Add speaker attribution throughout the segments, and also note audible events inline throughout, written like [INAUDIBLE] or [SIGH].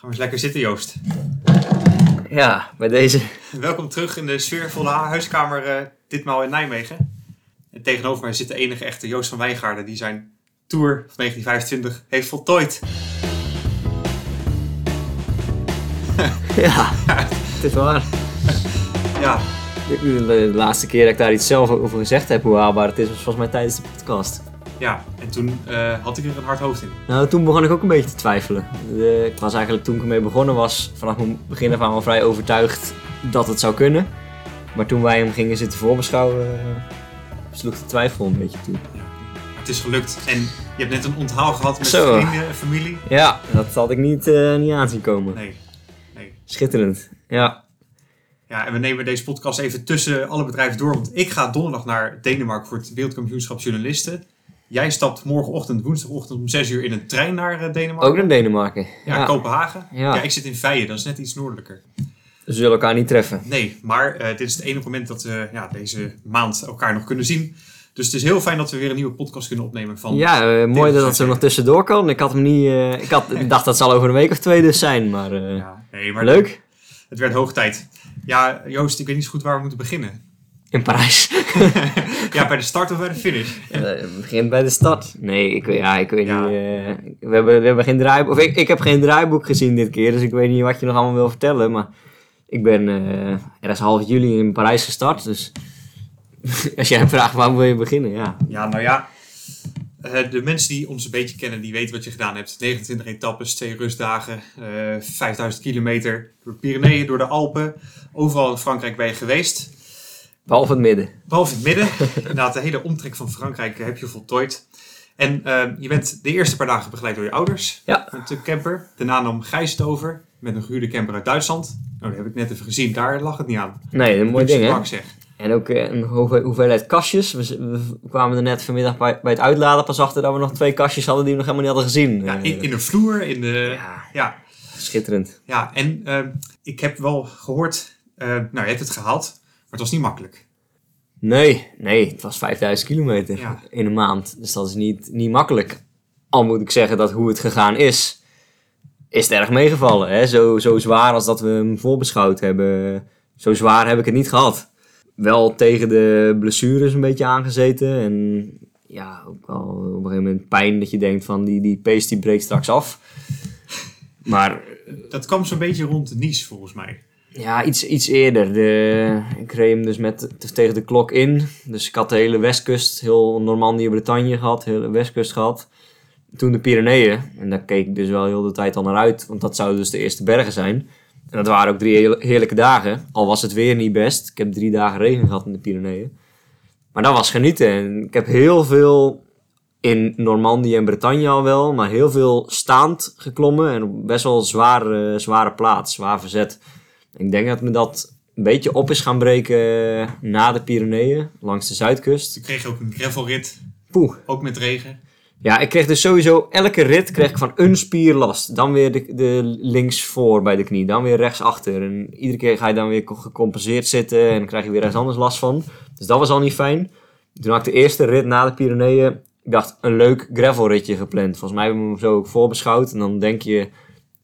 Speaker 1: We eens lekker zitten, Joost.
Speaker 2: Ja, bij deze.
Speaker 1: Welkom terug in de sfeervolle huiskamer, eh, ditmaal in Nijmegen. En tegenover mij zit de enige echte Joost van Wijngaarden, die zijn tour van 1925 heeft voltooid. [LAUGHS]
Speaker 2: Ja, het is waar.
Speaker 1: Ja,
Speaker 2: De, de laatste keer dat ik daar iets zelf over gezegd heb, hoe haalbaar het is, was volgens mij tijdens de podcast.
Speaker 1: Ja. en toen eh, had ik er een hard hoofd in.
Speaker 2: Nou, toen begon ik ook een beetje te twijfelen. De- ik was eigenlijk toen ik ermee begonnen was, vanaf mijn begin af aan wel vrij overtuigd dat het zou kunnen. Maar toen wij hem gingen zitten voorbeschouwen, eh, sloeg de twijfel een beetje toe.
Speaker 1: Het is gelukt. En je hebt net een onthaal gehad met
Speaker 2: Zo.
Speaker 1: vrienden en familie.
Speaker 2: Ja, dat had ik niet, eh, niet aanzien komen.
Speaker 1: Nee, nee.
Speaker 2: Schitterend. Ja.
Speaker 1: Ja, en we nemen deze podcast even tussen alle bedrijven door. Want ik ga donderdag naar Denemarken voor het Wereldkampioenschap Journalisten. Jij stapt morgenochtend, woensdagochtend om 6 uur in een trein naar eh, Denemarken.
Speaker 2: Ook naar Denemarken.
Speaker 1: Ja, Kopenhagen. Ja.
Speaker 2: Ja.
Speaker 1: ik zit in Veien, dat is net iets noordelijker.
Speaker 2: We zullen elkaar niet treffen.
Speaker 1: Nee, maar eh, dit is het enige moment dat we ja, deze maand elkaar nog kunnen zien. Dus het is heel fijn dat we weer een nieuwe podcast kunnen opnemen van...
Speaker 2: Ja, eh, mooi dat
Speaker 1: zijn-
Speaker 2: nog tussendoor kan. Ik had hem niet. ik, had, [LAUGHS] dacht dat zal over een week of twee dus zijn, maar,
Speaker 1: Ja, nee, maar
Speaker 2: leuk.
Speaker 1: Het werd hoog tijd. Ja, Joost, ik weet niet zo goed waar we moeten beginnen.
Speaker 2: In Parijs. [LAUGHS]
Speaker 1: Ja, bij de start of bij de finish?
Speaker 2: Eh, Het begint bij de stad. Nee, ik, weet- ja, ik weet
Speaker 1: Ja.
Speaker 2: niet. eh, we, hebben, we hebben geen draaiboek. Of ik, ik heb geen draaiboek gezien dit keer, dus ik weet niet wat je nog allemaal wil vertellen. Maar ik ben eh ergens half juli in Parijs gestart. Dus [LAUGHS] als jij vraagt waar wil je beginnen, ja.
Speaker 1: Ja, nou ja. eh, de mensen die ons een beetje kennen, die weten wat je gedaan hebt. 29 etappes, twee rustdagen, eh 5000 kilometer door de Pyreneeën, door de Alpen. Overal in Frankrijk ben je geweest.
Speaker 2: Behalve het midden.
Speaker 1: Behalve het midden. Inderdaad, de hele omtrek van Frankrijk heb je voltooid. En eh, je bent de eerste paar dagen begeleid door je ouders.
Speaker 2: Ja.
Speaker 1: Met de camper. Daarna nam Gijs het over. Met een gehuurde camper uit Duitsland. Nou, dat heb ik net even gezien. Daar lag het niet aan.
Speaker 2: Nee, een mooi
Speaker 1: Luxe
Speaker 2: ding, hè?
Speaker 1: zeg.
Speaker 2: En ook eh, een hove- hoeveelheid kastjes. We, kwamen er net vanmiddag bij, bij het uitladen pas achter dat we nog twee kastjes hadden die we nog helemaal niet hadden gezien.
Speaker 1: Ja,
Speaker 2: Eh,
Speaker 1: in, in de vloer, in de...
Speaker 2: ja,
Speaker 1: Ja,
Speaker 2: schitterend.
Speaker 1: ja en eh, ik heb wel gehoord... eh, nou, je hebt het gehaald. Het was niet makkelijk.
Speaker 2: Nee, nee, het was 5000 kilometer
Speaker 1: Ja.
Speaker 2: in een maand. Dus dat is niet, niet makkelijk. Al moet ik zeggen dat hoe het gegaan is, is het erg meegevallen. Hè? Zo, zo zwaar als dat we hem voorbeschouwd hebben, zo zwaar heb ik het niet gehad. Wel tegen de blessures een beetje aangezeten. En ja, ook wel op een gegeven moment pijn dat je denkt van die, die pace die breekt straks af. Maar
Speaker 1: Dat kwam zo'n beetje rond de Nice, volgens mij.
Speaker 2: Ja, iets, iets eerder. De, ik reed hem dus met, tegen de klok in. Dus ik had de hele westkust, heel Normandië, Bretagne gehad, hele westkust gehad. Toen de Pyreneeën. En daar keek ik dus wel heel de tijd al naar uit, want dat zouden dus de eerste bergen zijn. En dat waren ook drie heerlijke dagen. Al was het weer niet best. Ik heb drie dagen regen gehad in de Pyreneeën. Maar dat was genieten. En ik heb heel veel in Normandië en Bretagne al wel, maar heel veel staand geklommen. En best wel zware, zware plaats, zwaar verzet. Ik denk dat me dat een beetje op is gaan breken na de Pyreneeën, langs de zuidkust.
Speaker 1: Toen kreeg je ook een gravelrit.
Speaker 2: Poeh.
Speaker 1: Ook met regen.
Speaker 2: Ja, ik kreeg dus sowieso elke rit kreeg ik van een spier last. Dan weer de, de links voor bij de knie, dan weer rechts achter. En iedere keer ga je dan weer gecompenseerd zitten en dan krijg je weer ergens anders last van. Dus dat was al niet fijn. Toen had ik de eerste rit na de Pyreneeën, ik dacht een leuk gravelritje gepland. Volgens mij hebben we hem zo ook voorbeschouwd. En dan denk je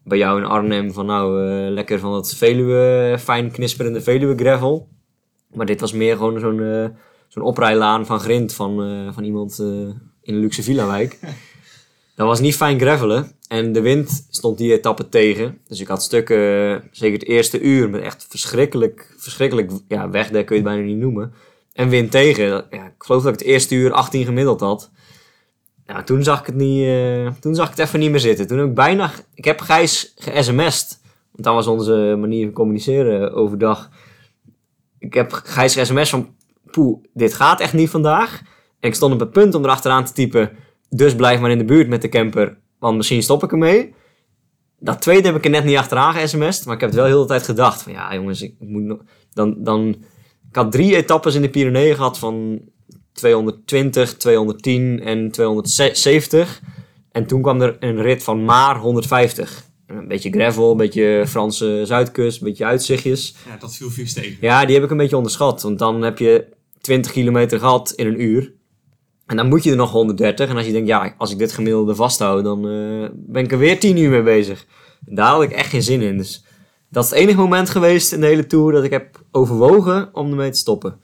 Speaker 2: bij jou in Arnhem van nou, eh, lekker van dat Veluwe, fijn knisperende Veluwe gravel. Maar dit was meer gewoon zo'n eh, zo'n oprijlaan van grind van, eh, van iemand in een luxe villa-wijk. [LAUGHS] Dat was niet fijn gravelen. En de wind stond die etappe tegen. Dus ik had stukken, zeker het eerste uur, met echt verschrikkelijk, verschrikkelijk ja, wegdek kun je het bijna niet noemen. En wind tegen. Ja, ik geloof dat ik het eerste uur 18 gemiddeld had. Nou, toen zag ik het niet, eh, toen zag ik het even niet meer zitten. Toen heb ik bijna, ik heb Gijs ge-sms'd. Want dat was onze manier van communiceren overdag. Ik heb Gijs ge-sms van, poeh, dit gaat echt niet vandaag. En ik stond op het punt om erachteraan te typen, dus blijf maar in de buurt met de camper, want misschien stop ik ermee. Dat tweede heb ik er net niet achteraan ge-sms'd, maar ik heb het wel heel de tijd gedacht van, ja jongens, ik moet dan, dan, ik had drie etappes in de Pyreneeën gehad van 220, 210 en 270. En toen kwam er een rit van maar 150. Een beetje gravel, een beetje Franse zuidkust, een beetje uitzichtjes.
Speaker 1: Ja, dat viel vies tegen.
Speaker 2: Ja, die heb ik een beetje onderschat. Want dan heb je 20 kilometer gehad in een uur. En dan moet je er nog 130. En als je denkt, ja, als ik dit gemiddelde vasthoud, dan eh, ben ik er weer 10 uur mee bezig. Daar had ik echt geen zin in. Dus dat is het enige moment geweest in de hele tour dat ik heb overwogen om ermee te stoppen.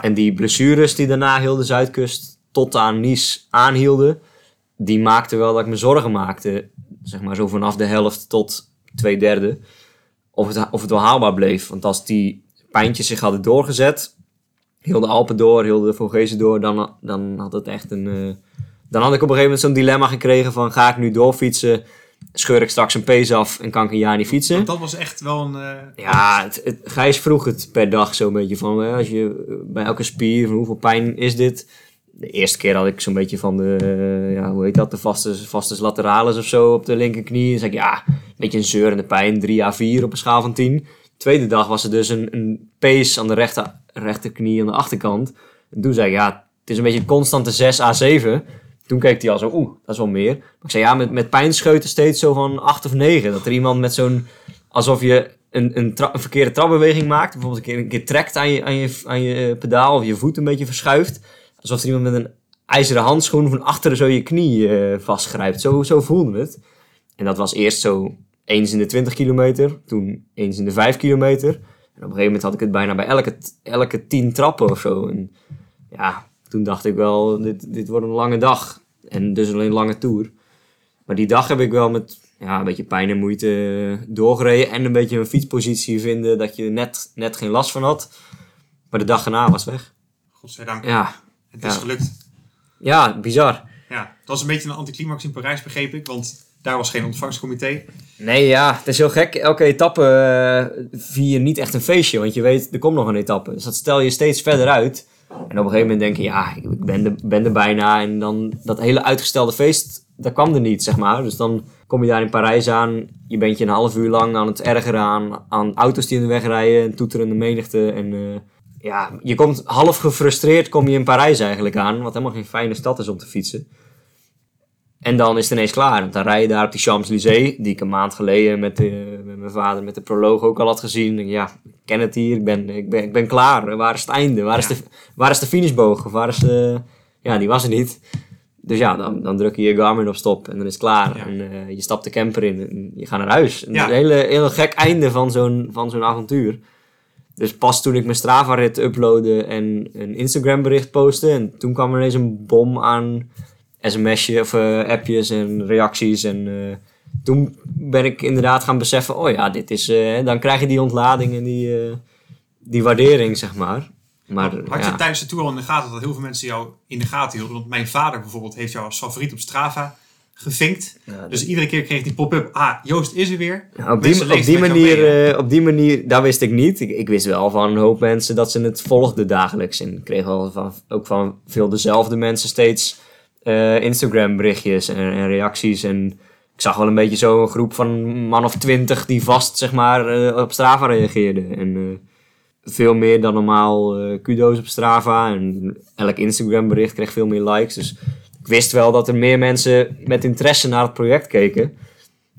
Speaker 2: En die blessures die daarna heel de Zuidkust tot aan Nice aanhielden, die maakten wel dat ik me zorgen maakte. Zeg maar zo vanaf de helft tot twee derde. Of het, of het wel haalbaar bleef. Want als die pijntjes zich hadden doorgezet, heel de Alpen door, heel de Vogezen door, dan, dan had het echt een... eh, dan had ik op een gegeven moment zo'n dilemma gekregen van ga ik nu doorfietsen, scheur ik straks een pees af en kan ik een jaar niet fietsen.
Speaker 1: Want dat was echt wel een... eh,
Speaker 2: Ja, het, het, Gijs vroeg het per dag zo'n beetje van, hè, als je eh, bij elke spier, van hoeveel pijn is dit? De eerste keer had ik zo'n beetje van de, eh, ja, hoe heet dat, de vaste, vaste lateralis of zo op de linkerknie. En zei ik, ja, een beetje een zeurende pijn, 3 à 4 op een schaal van 10. Tweede dag was er dus een, een pees aan de rechter, rechterknie aan de achterkant. En toen zei ik, ja, het is een beetje een constante 6 à 7. Toen keek hij al zo, oeh, dat is wel meer. Maar ik zei, ja, met, met pijnscheuten steeds zo van 8 of 9. Dat er iemand met zo'n, alsof je een, een, een verkeerde trapbeweging maakt. Bijvoorbeeld een keer, een keer trekt aan je, aan, je, aan je eh, pedaal of je voet een beetje verschuift. Alsof er iemand met een ijzeren handschoen van achteren zo je knie eh, vastgrijpt. Zo, zo voelde het. En dat was eerst zo eens in de 20 kilometer, toen eens in de 5 kilometer. En op een gegeven moment had ik het bijna bij elke, elke 10 trappen of zo. En ja, toen dacht ik wel, dit, dit wordt een lange dag. En dus alleen een lange tour. Maar die dag heb ik wel met ja, een beetje pijn en moeite doorgereden. En een beetje een fietspositie vinden dat je net, net geen last van had. Maar de dag erna was weg.
Speaker 1: Godzijdank.
Speaker 2: Ja,
Speaker 1: Het is gelukt.
Speaker 2: ja bizar.
Speaker 1: Ja, dat was een beetje een anticlimax in Parijs, begreep ik. Want daar was geen ontvangstcomité.
Speaker 2: Nee, ja, het is heel gek. Elke etappe eh, vier niet echt een feestje, want je weet, er komt nog een etappe. Dus dat stel je steeds verder uit. En op een gegeven moment denk je, ja, ik ben er, ben er bijna. En dan dat hele uitgestelde feest, dat kwam er niet, zeg maar. Dus dan kom je daar in Parijs aan. Je bent je een half uur lang aan het ergeren aan, aan auto's die in de weg rijden. En toeterende menigte. En eh, ja, je komt half gefrustreerd kom je in Parijs eigenlijk aan. Wat helemaal geen fijne stad is om te fietsen. En dan is het ineens klaar. Want dan rij je daar op die Champs-Élysées, die ik een maand geleden met, de, met mijn vader met de proloog ook al had gezien. En ja, ik ken het hier, ik ben, ik ben, ik ben klaar. Waar is het einde? Waar is, de, waar is de finishboog? Of waar is de... Ja, die was er niet. Dus ja, dan, dan druk je je Garmin op stop en dan is het klaar.
Speaker 1: Ja.
Speaker 2: En eh, je stapt de camper in en je gaat naar huis. En
Speaker 1: Ja.
Speaker 2: dat is een hele, heel gek einde van zo'n, van zo'n avontuur. Dus pas toen ik mijn Strava-rit uploadde en een Instagram-bericht postte... en toen kwam er ineens een bom aan sms'je of eh, appjes en reacties. En eh, toen ben ik inderdaad gaan beseffen... oh ja, dit is... eh, dan krijg je die ontlading en die, die waardering, zeg maar. Maar
Speaker 1: Had
Speaker 2: ja.
Speaker 1: je tijdens de tour al in de gaten dat heel veel mensen jou in de gaten hielden? Want mijn vader bijvoorbeeld heeft jou als favoriet op Strava gevinkt.
Speaker 2: Ja,
Speaker 1: Dus iedere keer kreeg die pop-up. Ah, Joost is er weer.
Speaker 2: Ja, op, die, op, manier, eh, op die manier, dat wist ik niet. Ik, ik wist wel van een hoop mensen dat ze het volgden dagelijks. En ik kreeg wel van, ook van veel dezelfde mensen steeds eh, Instagram berichtjes en, en reacties. En ik zag wel een beetje zo een groep van man of twintig die vast zeg maar, eh, op Strava reageerden. En eh, veel meer dan normaal kudo's op Strava. En elk Instagram bericht kreeg veel meer likes. Dus ik wist wel dat er meer mensen met interesse naar het project keken.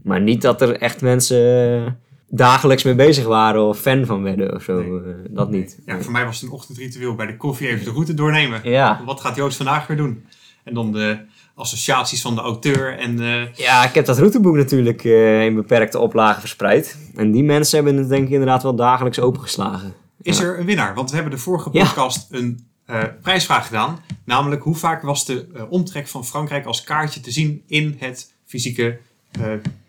Speaker 2: Maar niet dat er echt mensen dagelijks mee bezig waren of fan van werden of zo.
Speaker 1: Nee.
Speaker 2: dat niet.
Speaker 1: Ja, voor mij was het een ochtendritueel bij de koffie even de route doornemen.
Speaker 2: Ja.
Speaker 1: Wat gaat Joost vandaag weer doen? En dan de associaties van de auteur. En
Speaker 2: Ja, ik heb dat routeboek natuurlijk eh, in beperkte oplagen verspreid. En die mensen hebben het denk ik inderdaad wel dagelijks opengeslagen.
Speaker 1: is
Speaker 2: Ja.
Speaker 1: er een winnaar? Want we hebben de vorige
Speaker 2: Ja.
Speaker 1: podcast een eh, prijsvraag gedaan. Namelijk, hoe vaak was de eh, omtrek van Frankrijk als kaartje te zien in het fysieke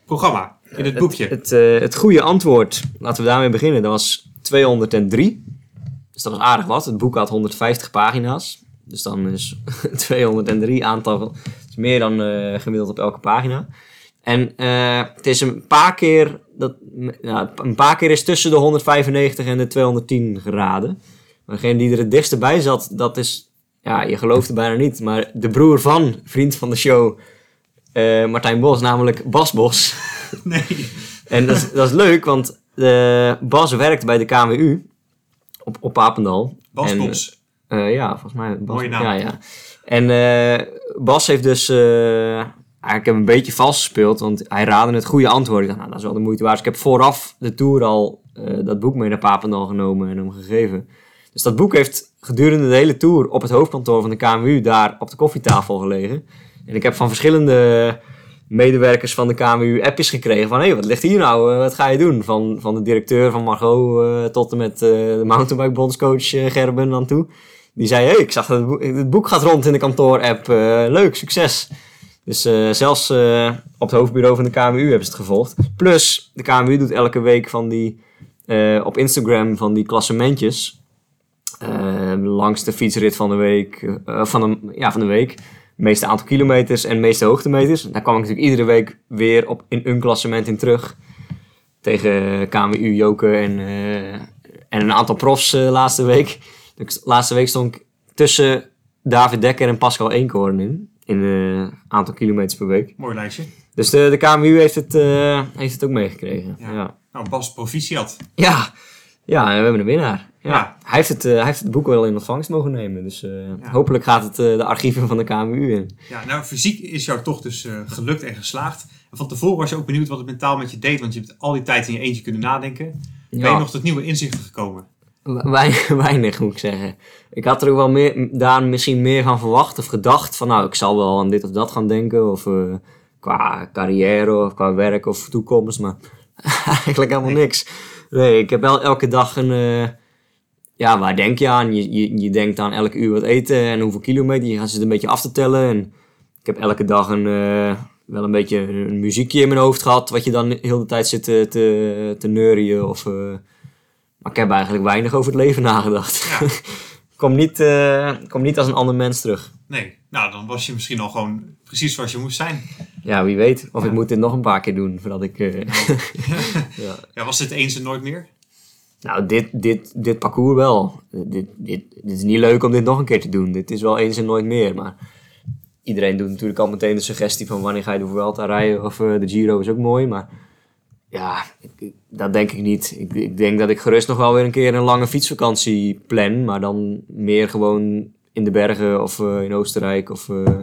Speaker 1: programma? In het boekje.
Speaker 2: Het, eh, het goede antwoord, laten we daarmee beginnen, dat was 203. Dus dat was aardig wat. Het boek had 150 pagina's. Dus dan is [LAUGHS] 203 aantal. Is meer dan eh, gemiddeld op elke pagina. En eh, het is een paar keer. Dat, nou, een paar keer is tussen de 195 en de 210 geraden. Maar degene die er het dichtst bij zat, dat is. Ja, je gelooft het bijna niet. Maar de broer van vriend van de show, eh, Martijn Bos, namelijk Bas Bos. [LAUGHS]
Speaker 1: Nee.
Speaker 2: En dat is, dat is leuk, want Bas werkt bij de KWU op, op Papendal.
Speaker 1: Bas
Speaker 2: En,
Speaker 1: Bos.
Speaker 2: Eh, ja, volgens mij. Bas,
Speaker 1: Mooie naam.
Speaker 2: Ja, ja. En eh, Bas heeft dus eh, eigenlijk een beetje vals gespeeld, want hij raadde het goede antwoord. Ik dacht, nou, dat is wel de moeite waard. Dus ik heb vooraf de tour al dat boek mee naar Papendal genomen en hem gegeven. Dus dat boek heeft gedurende de hele tour op het hoofdkantoor van de KMU daar op de koffietafel gelegen. En ik heb van verschillende medewerkers van de KMU appjes gekregen van... hé, hey, wat ligt hier nou? Eh, wat ga je doen? Van, van de directeur van Margot eh, tot en met eh, de mountainbike bondscoach Gerben aan toe. Die zei, hé, hey, ik zag dat het boek, gaat rond in de kantoor-app. Leuk, succes. Dus zelfs op het hoofdbureau van de KMU hebben ze het gevolgd. Plus, de KMU doet elke week van die, op Instagram van die klassementjes. Eh, langste fietsrit van de week, van, de, ja, van de week. Meeste aantal kilometers en meeste hoogtemeters. Daar kwam ik natuurlijk iedere week weer op, in een klassement in terug. Tegen KMU, Joke en, eh, en een aantal profs eh, laatste week. Dus laatste week stond ik tussen David Dekker en Pascal Eenkoorn in. In een aantal kilometers per week.
Speaker 1: Mooi lijstje.
Speaker 2: Dus de, de KMU heeft het, eh, heeft het ook meegekregen.
Speaker 1: Ja.
Speaker 2: Ja.
Speaker 1: Nou, Bas, proficiat.
Speaker 2: Ja. ja, we hebben een winnaar. Ja. Hij, heeft het, eh, hij heeft het boek wel in ontvangst mogen nemen. Dus eh, hopelijk gaat het eh, de archieven van de KMU in.
Speaker 1: Ja, nou, fysiek is jou toch dus gelukt en geslaagd. En van tevoren was je ook benieuwd wat het mentaal met je deed, want je hebt al die tijd in je eentje kunnen nadenken. Ben je nog tot nieuwe inzichten gekomen?
Speaker 2: Weinig, [LAUGHS] weinig moet ik zeggen. Ik had er ook wel meer, daar misschien meer van verwacht of gedacht. Van nou, ik zal wel aan dit of dat gaan denken. Of qua carrière of qua werk of toekomst. Maar [LAUGHS] eigenlijk helemaal niks. Nee, ik heb wel elke dag een... ja, waar denk je aan? Je, je, je denkt aan elke uur wat eten en hoeveel kilometer. Je gaat ze een beetje af te tellen. En ik heb elke dag een, eh, wel een beetje een muziekje in mijn hoofd gehad. Wat je dan de hele tijd zit te, te, te neurien of... eh, maar ik heb eigenlijk weinig over het leven nagedacht.
Speaker 1: Ja. [LAUGHS]
Speaker 2: kom, niet, eh, kom niet als een ander mens terug.
Speaker 1: Nee. Nou, dan was je misschien al gewoon precies zoals je moest zijn.
Speaker 2: Ja, wie weet. Of
Speaker 1: Ja.
Speaker 2: ik moet dit nog een paar keer doen voordat ik. [LAUGHS] ja.
Speaker 1: Ja, was dit eens en nooit meer?
Speaker 2: Nou, dit, dit, dit parcours wel. Dit, dit, dit is niet leuk om dit nog een keer te doen. Dit is wel eens en nooit meer. Maar iedereen doet natuurlijk al meteen de suggestie van wanneer ga je de Vuelta rijden. Of eh, de Giro is ook mooi. Maar ja, dat denk ik niet. Ik, ik denk dat ik gerust nog wel weer een keer een lange fietsvakantie plan. Maar dan meer gewoon in de bergen of eh, in Oostenrijk. Of eh,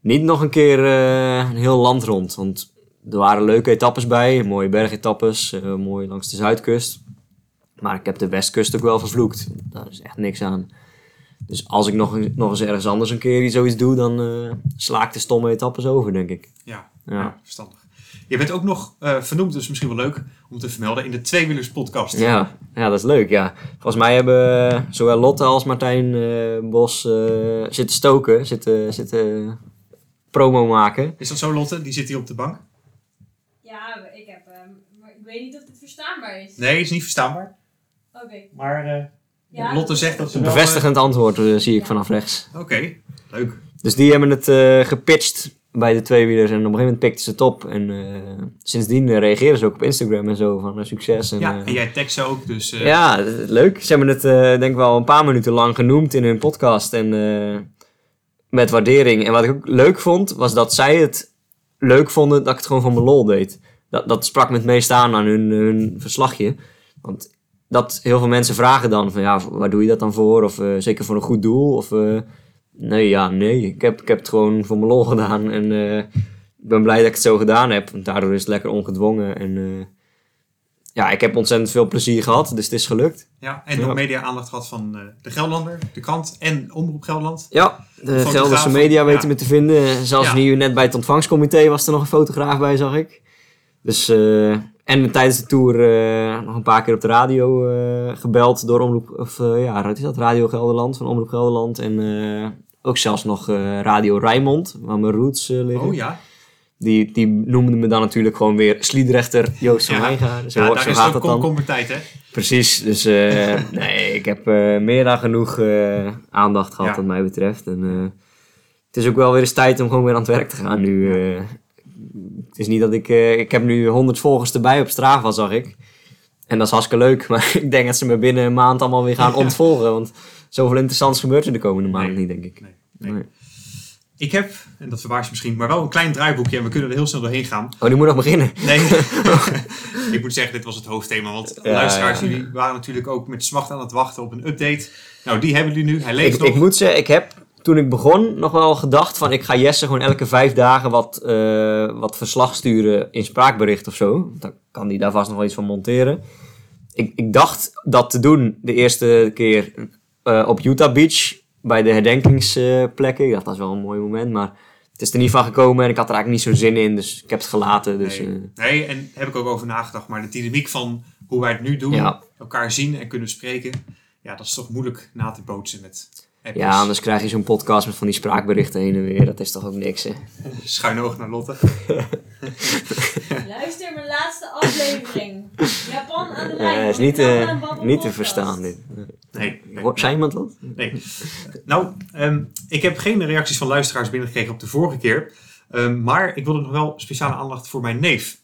Speaker 2: niet nog een keer een heel land rond. Want er waren leuke etappes bij. Mooie bergetappes. mooi langs de zuidkust. Maar ik heb de westkust ook wel vervloekt. Daar is echt niks aan. Dus als ik nog, eens- nog eens ergens anders een keer zoiets doe, dan eh, sla ik de stomme etappes over, denk ik.
Speaker 1: Ja,
Speaker 2: Ja.
Speaker 1: ja, verstandig. Je bent ook nog eh, vernoemd, dus misschien wel leuk om te vermelden, in de Tweewielers podcast.
Speaker 2: Ja, ja, dat is leuk, ja. Volgens mij hebben eh, zowel Lotte als Martijn eh, Bos eh, zitten stoken, zitten, zitten promo maken.
Speaker 1: Is dat zo, Lotte? Die zit hier op de bank.
Speaker 3: Ja, ik heb hem. Maar ik weet niet of dit verstaanbaar is.
Speaker 1: Nee, is niet verstaanbaar.
Speaker 3: Oké.
Speaker 1: Maar eh,
Speaker 3: Ja,
Speaker 1: Lotte zegt dat ze
Speaker 2: Een
Speaker 1: wel...
Speaker 2: bevestigend antwoord eh, zie ik vanaf rechts.
Speaker 1: eh, Oké, leuk.
Speaker 2: Dus die hebben het eh, gepitcht bij de tweewielers en op een gegeven moment pikten ze het op. En eh, sindsdien eh, reageren ze ook op Instagram en zo van eh, succes. En,
Speaker 1: Ja,
Speaker 2: eh,
Speaker 1: en jij tekst ze ook, dus... eh,
Speaker 2: Ja, eh, leuk. Ze hebben het eh, denk ik wel een paar minuten lang genoemd in hun podcast. En eh, met waardering. En wat ik ook leuk vond, was dat zij het leuk vonden dat ik het gewoon van mijn lol deed. Dat, dat sprak me het meest aan aan hun, hun verslagje. Want dat heel veel mensen vragen dan van ja, waar doe je dat dan voor? Of eh, zeker voor een goed doel? Of eh, nee, ja, nee. Ik heb, ik heb het gewoon voor mijn lol [LAUGHS] gedaan. En eh, ik ben blij dat ik het zo gedaan heb. Want daardoor is het lekker ongedwongen. En ja, ik heb ontzettend veel plezier gehad. Dus het is gelukt.
Speaker 1: Ja, en
Speaker 2: Ja.
Speaker 1: ook media-aandacht gehad van de Gelderlander, de krant en Omroep Gelderland.
Speaker 2: Ja, de. Gelderse media weten
Speaker 1: Ja.
Speaker 2: me te vinden. Zelfs
Speaker 1: Ja.
Speaker 2: nu net bij het ontvangstcomité was er nog een fotograaf bij, zag ik. Dus, en tijdens de tour eh, nog een paar keer op de radio eh, gebeld door Omroep, of eh, ja, wat is dat? Radio Gelderland, van Omroep Gelderland. En ook zelfs nog Radio Rijnmond, waar mijn roots liggen.
Speaker 1: Oh ja,
Speaker 2: Die, die noemden me dan natuurlijk gewoon weer Sliedrechter Joost van
Speaker 1: Ja.
Speaker 2: Wijngaard. Zo,
Speaker 1: ja
Speaker 2: zo
Speaker 1: daar is
Speaker 2: dat
Speaker 1: kom
Speaker 2: dan.
Speaker 1: komkommertijd, hè?
Speaker 2: Precies, dus [LAUGHS] nee, ik heb meer dan genoeg aandacht gehad
Speaker 1: Ja.
Speaker 2: wat mij betreft. En, het is ook wel weer eens tijd om gewoon weer aan het werk te gaan nu. Het is niet dat ik... eh, ik heb nu 100 volgers erbij op Strava, zag ik. En dat is hartstikke leuk, [LAUGHS] maar ik denk dat ze me binnen een maand allemaal weer gaan ontvolgen. Want zoveel interessants gebeurt er de komende maanden
Speaker 1: Nee.
Speaker 2: niet, denk ik.
Speaker 1: Nee, nee.
Speaker 2: Nee.
Speaker 1: Ik heb, en dat verbaast je misschien, maar wel een klein draaiboekje en we kunnen er heel snel doorheen gaan.
Speaker 2: Oh, die moet nog beginnen.
Speaker 1: Nee, [LAUGHS] ik moet zeggen, dit was het hoofdthema, want
Speaker 2: Ja,
Speaker 1: luisteraars,
Speaker 2: ja.
Speaker 1: jullie waren natuurlijk ook met smacht aan het wachten op een update. Nou, die hebben jullie nu, hij leeft
Speaker 2: Ik,
Speaker 1: nog.
Speaker 2: ik moet zeggen, ik heb toen ik begon nog wel gedacht van ik ga Jesse gewoon elke vijf dagen wat, eh, wat verslag sturen in spraakbericht of zo. Dan kan hij daar vast nog wel iets van monteren. Ik, ik dacht dat te doen de eerste keer eh, op Utah Beach bij de herdenkingsplekken. ik dacht dat is wel een mooi moment, maar het is er niet van gekomen en ik had er eigenlijk niet zo'n zin in, dus ik heb het gelaten. Dus,
Speaker 1: nee.
Speaker 2: eh,
Speaker 1: nee, en daar heb ik ook over nagedacht. Maar de dynamiek van hoe wij het nu doen,
Speaker 2: Ja.
Speaker 1: elkaar zien en kunnen spreken, ja, dat is toch moeilijk na te bootsen met appjes.
Speaker 2: ja, anders krijg je zo'n podcast met van die spraakberichten heen en weer. Dat is toch ook niks, hè? [LAUGHS]
Speaker 1: Schuin oog naar Lotte. [LAUGHS]
Speaker 3: Luister mijn laatste aflevering. Japan aan de
Speaker 2: Ja,
Speaker 3: lijn.
Speaker 2: dat is niet, eh,
Speaker 3: Babbel
Speaker 2: niet te verstaan, dit.
Speaker 1: Nee, nee,
Speaker 2: Zei iemand dat?
Speaker 1: nee. Nou, ehm, ik heb geen reacties van luisteraars binnengekregen op de vorige keer. Ehm, maar ik wilde nog wel speciale aandacht voor mijn neef.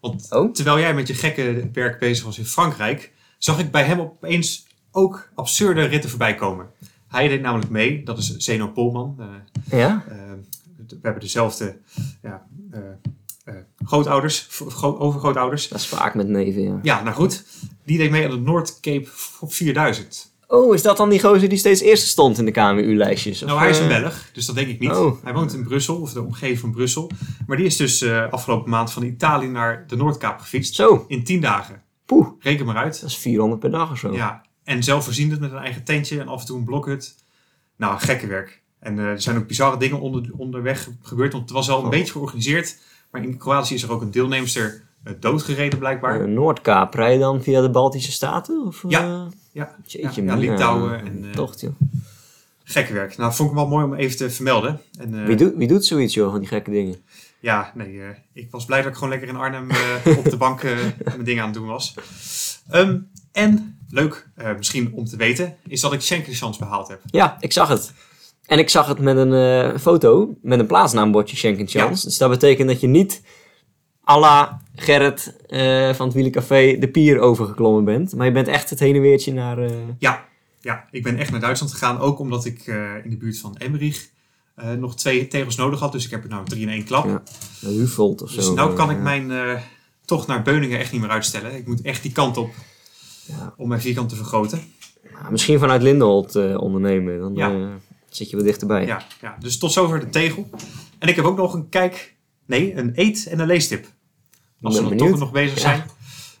Speaker 1: Want
Speaker 2: Oh?
Speaker 1: terwijl jij met je gekke werk bezig was in Frankrijk, zag ik bij hem opeens ook absurde ritten voorbij komen. Hij deed namelijk mee, dat is Zeno Polman. eh,
Speaker 2: Ja?
Speaker 1: eh, we hebben dezelfde ja, eh, grootouders, overgrootouders.
Speaker 2: Dat is vaak met neven, ja.
Speaker 1: Ja, nou goed. Die deed mee aan de Noordcape op 4000.
Speaker 2: Oh, is dat dan die gozer die steeds eerst stond in de KMU-lijstjes?
Speaker 1: Nou, hij is een Belg, dus dat denk ik niet.
Speaker 2: Oh.
Speaker 1: Hij woont in Brussel, of de omgeving van Brussel. Maar die is dus afgelopen maand van Italië naar de Noordkaap gefietst.
Speaker 2: Zo,
Speaker 1: In 10 dagen.
Speaker 2: poeh,
Speaker 1: Reken maar uit.
Speaker 2: dat is 400 per dag of zo.
Speaker 1: Ja. En zelfvoorzienend met een eigen tentje en af en toe een blokhut. Nou, gekke werk. En eh, er zijn ook bizarre dingen onder, onderweg gebeurd. Want het was al een
Speaker 2: Oh.
Speaker 1: beetje georganiseerd. Maar in Kroatië is er ook een deelnemster eh, doodgereden blijkbaar.
Speaker 2: Eh, Noordkaap, rij dan via de Baltische Staten? Of,
Speaker 1: Ja. ja,
Speaker 2: Jeetje,
Speaker 1: ja,
Speaker 2: man,
Speaker 1: Litouwen
Speaker 2: ja,
Speaker 1: en,
Speaker 2: joh.
Speaker 1: gekke werk. Nou, vond ik wel mooi om even te vermelden. En,
Speaker 2: Wie, doet, wie doet zoiets, joh, van die gekke dingen?
Speaker 1: Ja, nee, ik was blij dat ik gewoon lekker in Arnhem op de bank mijn dingen aan het doen was. Ehm, en leuk, eh, misschien om te weten, is dat ik Schenkenchans behaald heb.
Speaker 2: Ja, ik zag het. En ik zag het met een eh, foto, met een plaatsnaambordje Schenkenchans. Dus dat betekent dat je niet à la Gerrit eh, van het Wielencafé de pier overgeklommen bent. Maar je bent echt het heen en weertje naar...
Speaker 1: Ja, ja, ik ben echt naar Duitsland gegaan, ook omdat ik in de buurt van Emmerich nog twee tegels nodig had. Dus ik heb er nou drie in één klap.
Speaker 2: Ja, naar Huvold of zo.
Speaker 1: dus nou kan ik mijn tocht naar Beuningen echt niet meer uitstellen. Ik moet echt die kant op
Speaker 2: Ja.
Speaker 1: om mijn vierkant te vergroten.
Speaker 2: ja, misschien vanuit Lindenholt eh, ondernemen, dan
Speaker 1: Ja.
Speaker 2: eh, zit je wat dichterbij.
Speaker 1: Ja, ja, dus tot zover de tegel. En ik heb ook nog een kijk, nee, een eet- en een leestip. Als we dan
Speaker 2: benieuwd.
Speaker 1: toch nog bezig zijn.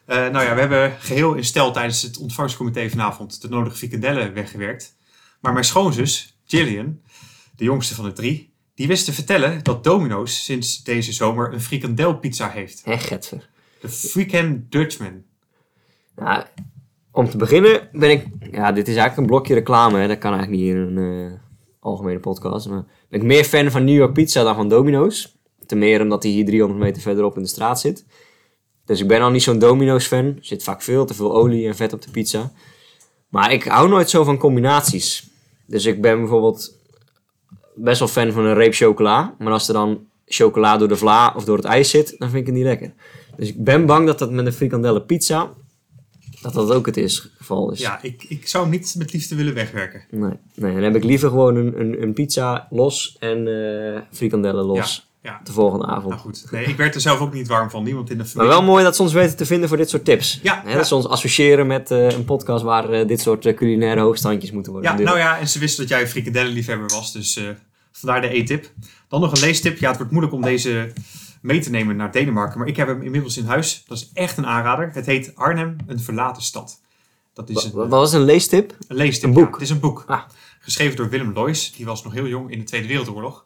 Speaker 1: Eh, nou ja, we hebben geheel in stel tijdens het ontvangstcomité vanavond de nodige frikandellen weggewerkt. Maar mijn schoonzus, Gillian, de jongste van de drie, die wist te vertellen dat Domino's sinds deze zomer een frikandelpizza heeft.
Speaker 2: Hè, getver.
Speaker 1: De Freakin' Dutchman.
Speaker 2: Nou, om te beginnen ben ik... Ja, dit is eigenlijk een blokje reclame. Hè. Dat kan eigenlijk niet in een eh, algemene podcast. Maar ben ik meer fan van New York Pizza dan van Domino's. Ten meer omdat hij hier 300 meter verderop in de straat zit. Dus ik ben al niet zo'n Domino's fan. Er zit vaak veel te veel olie en vet op de pizza. Maar ik hou nooit zo van combinaties. Dus ik ben bijvoorbeeld best wel fan van een reep chocola. Maar als er dan chocola door de vla of door het ijs zit, dan vind ik het niet lekker. Dus ik ben bang dat dat met een frikandelle pizza, dat dat ook het is, geval is.
Speaker 1: Ja, ik, ik zou hem niet met liefde willen wegwerken.
Speaker 2: Nee, nee, dan heb ik liever gewoon een, een, een pizza los en eh frikandellen los.
Speaker 1: Ja,
Speaker 2: De volgende avond.
Speaker 1: nou goed. Nee, ik werd er zelf ook niet warm van. Niemand in de
Speaker 2: maar
Speaker 1: familie.
Speaker 2: wel mooi dat ze ons weten te vinden voor dit soort tips.
Speaker 1: Ja.
Speaker 2: Dat ze ons associëren met eh, een podcast waar eh, dit soort culinaire hoogstandjes moeten worden.
Speaker 1: Ja, nou ja, en ze wisten dat jij een frikandellenliefhebber was, dus vandaar de e-tip. Dan nog een leestip. Ja, het wordt moeilijk om deze mee te nemen naar Denemarken, maar ik heb hem inmiddels in huis. Dat is echt een aanrader. Het heet Arnhem, een verlaten stad. Dat is een,
Speaker 2: Wat was een leestip?
Speaker 1: een leestip.
Speaker 2: een boek?
Speaker 1: Ja, het is een boek.
Speaker 2: Ah.
Speaker 1: Geschreven door Willem Loys. Die was nog heel jong in de Tweede Wereldoorlog.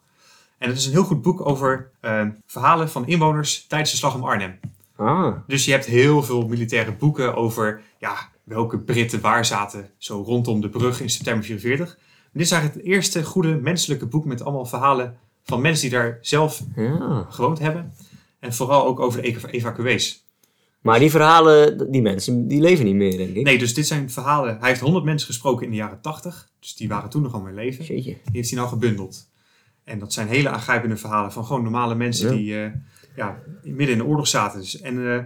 Speaker 1: En het is een heel goed boek over eh, verhalen van inwoners tijdens de slag om Arnhem.
Speaker 2: Ah,
Speaker 1: Dus je hebt heel veel militaire boeken over ja, welke Britten waar zaten, zo rondom de brug in september 44. En dit is eigenlijk het eerste goede menselijke boek met allemaal verhalen van mensen die daar zelf
Speaker 2: ja.
Speaker 1: gewoond hebben. En vooral ook over de eva- evacuees.
Speaker 2: Maar die verhalen, die mensen, die leven niet meer, denk ik.
Speaker 1: Nee, dus dit zijn verhalen. Hij heeft 100 mensen gesproken in de jaren 80. Dus die waren toen nog al in leven.
Speaker 2: Jeetje.
Speaker 1: Die heeft hij nou gebundeld. En dat zijn hele aangrijpende verhalen van gewoon normale mensen
Speaker 2: Ja.
Speaker 1: die eh, ja, midden in de oorlog zaten. Dus, en eh,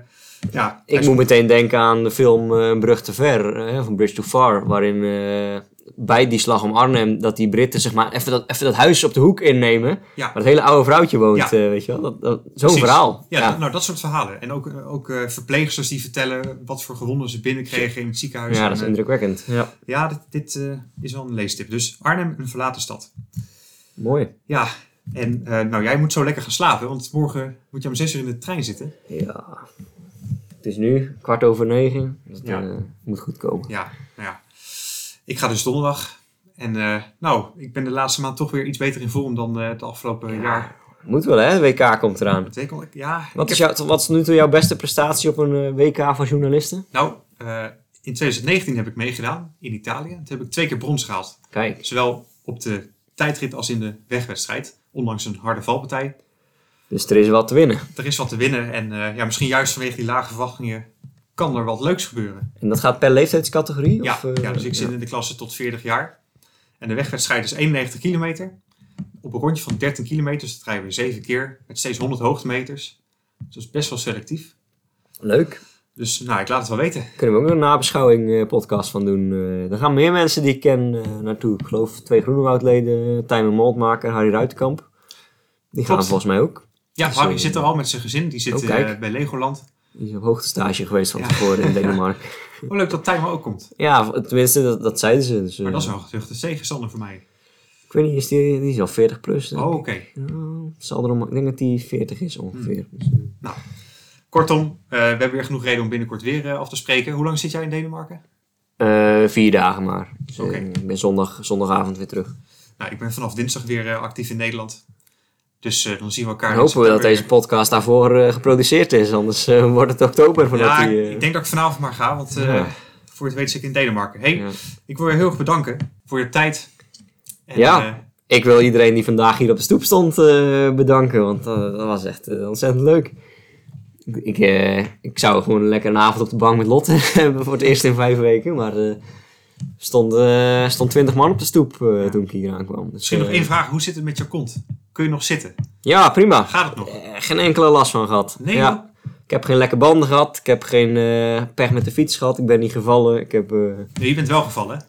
Speaker 1: ja,
Speaker 2: Ik moet meteen denken aan de film Een brug te ver, van Bridge to Far, waarin bij die slag om Arnhem, dat die Britten zeg maar even dat, even dat huis op de hoek innemen,
Speaker 1: Ja.
Speaker 2: waar het hele oude vrouwtje woont,
Speaker 1: Ja.
Speaker 2: eh, weet je wel. Dat, dat, zo'n verhaal.
Speaker 1: Ja,
Speaker 2: Ja,
Speaker 1: dat- nou dat soort verhalen. En ook, eh, ook eh, verpleegsters die vertellen wat voor gewonden ze binnenkregen in het ziekenhuis.
Speaker 2: ja dat is indrukwekkend. Ja.
Speaker 1: ja, dit, dit eh, is wel een leestip. Dus Arnhem, een verlaten stad.
Speaker 2: Mooi.
Speaker 1: Ja, en eh, nou jij moet zo lekker gaan slapen, want morgen moet je om zes uur in de trein zitten.
Speaker 2: Ja. Het is nu kwart over negen. Dat
Speaker 1: Ja.
Speaker 2: eh, moet goed komen.
Speaker 1: Ja, nou ja. Ik ga dus donderdag. En eh, nou, ik ben de laatste maand toch weer iets beter in vorm dan eh, het afgelopen
Speaker 2: Ja.
Speaker 1: jaar.
Speaker 2: Moet wel hè, de WK komt eraan.
Speaker 1: Week, ja,
Speaker 2: Wat is, jouw, wat is nu toe jouw beste prestatie op een eh, WK van journalisten?
Speaker 1: Nou, in 2019 heb ik meegedaan in Italië. Toen heb ik twee keer brons gehaald.
Speaker 2: Kijk,
Speaker 1: Zowel op de tijdrit als in de wegwedstrijd. Ondanks een harde valpartij.
Speaker 2: dus er is wat te winnen.
Speaker 1: Er is wat te winnen. En ja, misschien juist vanwege die lage verwachtingen kan er wat leuks gebeuren.
Speaker 2: En dat gaat per leeftijdscategorie?
Speaker 1: Ja,
Speaker 2: of, eh,
Speaker 1: ja, dus ik zit
Speaker 2: ja.
Speaker 1: in de klasse tot 40 jaar. En de wegwedstrijd is 91 kilometer. Op een rondje van 13 kilometer. Dus dat rijden we zeven keer. Met steeds 100 hoogtemeters. Dus dat is best wel selectief.
Speaker 2: Leuk.
Speaker 1: Dus nou, ik laat het wel weten.
Speaker 2: Kunnen we ook een nabeschouwing eh, podcast van doen. Er gaan meer mensen die ik ken naartoe. Ik geloof twee Groenewoudleden, Tijmen Moldmaker, Harry Ruitenkamp. Die gaan volgens mij ook.
Speaker 1: Ja,
Speaker 2: Dus,
Speaker 1: Harry zit er al met zijn gezin. Die zit
Speaker 2: Oh,
Speaker 1: bij Legoland.
Speaker 2: Is op hoogtestage geweest van tevoren in [LAUGHS] Denemarken.
Speaker 1: Oh, leuk dat Tijmen ook komt.
Speaker 2: Ja, tenminste, dat, dat zeiden ze. Dus, eh,
Speaker 1: Maar dat is wel een geduchte tegenstander voor mij.
Speaker 2: Ik weet niet, is die, die is al 40 plus.
Speaker 1: Oh, oké.
Speaker 2: Zal om, ik denk dat die 40 is ongeveer.
Speaker 1: Hmm.
Speaker 2: Dus, eh,
Speaker 1: Kortom, eh, we hebben weer genoeg reden om binnenkort weer eh, af te spreken. Hoe lang zit jij in Denemarken?
Speaker 2: eh, vier dagen maar. Dus, eh,
Speaker 1: Oké.
Speaker 2: ik ben zondag, zondagavond weer terug.
Speaker 1: Nou, ik ben vanaf dinsdag weer eh, actief in Nederland. Dus eh, dan zien we elkaar.
Speaker 2: Dan hopen we dat deze podcast daarvoor eh, geproduceerd is. Anders eh, [LAUGHS] wordt het oktober
Speaker 1: Ja,
Speaker 2: die...
Speaker 1: ik denk dat ik vanavond maar ga, want
Speaker 2: Ja.
Speaker 1: voor het weet zit ik in Denemarken. Hey,
Speaker 2: ja.
Speaker 1: ik wil je heel erg bedanken voor je tijd. En,
Speaker 2: Ja. Ik wil iedereen die vandaag hier op de stoep stond bedanken. Want dat was echt ontzettend leuk. Ik, eh, ik zou gewoon lekker een avond op de bank met Lotte [LAUGHS] hebben voor het eerst in vijf weken. Maar stond, eh, stond 20 man op de stoep eh, toen ik hier aankwam. Dus,
Speaker 1: misschien nog
Speaker 2: eh,
Speaker 1: één vraag. Hoe zit het met je kont? Kun je nog zitten?
Speaker 2: Ja, prima.
Speaker 1: Gaat het nog?
Speaker 2: Geen enkele last van gehad.
Speaker 1: Nee,
Speaker 2: ja. Ik heb geen lekke banden gehad. Ik heb geen eh, pech met de fiets gehad. Ik ben niet gevallen. Ik heb... eh,
Speaker 1: Nee, je bent wel gevallen. hè?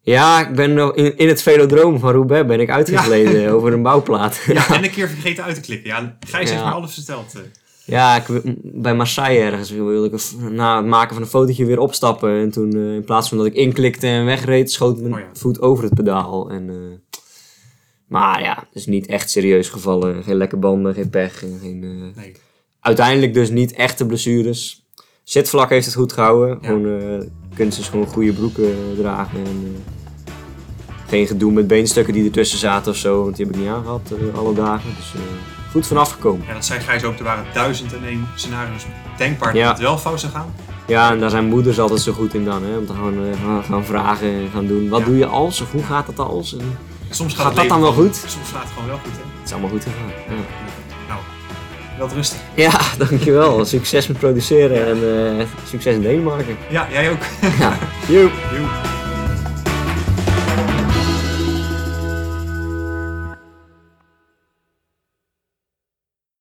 Speaker 2: Ja, ik ben nog in, in het velodroom van Roubaix ben ik uitgegleden over een bouwplaat.
Speaker 1: Ja, [LAUGHS] en een keer vergeten uit te klikken. Ja, Gijs heeft me alles verteld.
Speaker 2: Ja, ik, bij Marseille ergens wilde ik na het maken van een fotootje weer opstappen. En toen, eh, in plaats van dat ik inklikte en wegreed, schoot mijn
Speaker 1: Oh ja.
Speaker 2: voet over het pedaal. En, eh, maar ja, dus niet echt serieus gevallen. Geen lekke banden, geen pech. En geen, eh,
Speaker 1: Nee.
Speaker 2: Uiteindelijk dus niet echte blessures. Zitvlak heeft het goed gehouden.
Speaker 1: Ja.
Speaker 2: Gewoon, kunst is gewoon goede broeken dragen. En, geen gedoe met beenstukken die ertussen zaten of zo. Want die heb ik niet aangehad eh, alle dagen. Dus goed vanaf gekomen.
Speaker 1: Ja, dat zei Gijs ook. Er waren duizend en één scenario's denkbaar
Speaker 2: Ja.
Speaker 1: dat het wel fout zou gaan.
Speaker 2: Ja, en daar zijn moeders altijd zo goed in dan. Hè? Om te eh, gaan, gaan vragen en gaan doen. Wat
Speaker 1: Ja.
Speaker 2: doe je als? Of hoe gaat het als? En
Speaker 1: Soms gaat,
Speaker 2: dat dan wel goed?
Speaker 1: Soms gaat het gewoon wel goed, hè?
Speaker 2: het is allemaal goed gegaan. Ja,
Speaker 1: Nou, wel rustig.
Speaker 2: ja [LAUGHS] dankjewel. Succes met produceren en eh, succes in Denemarken.
Speaker 1: Ja, jij ook.
Speaker 2: Ja, joep.
Speaker 1: Joep.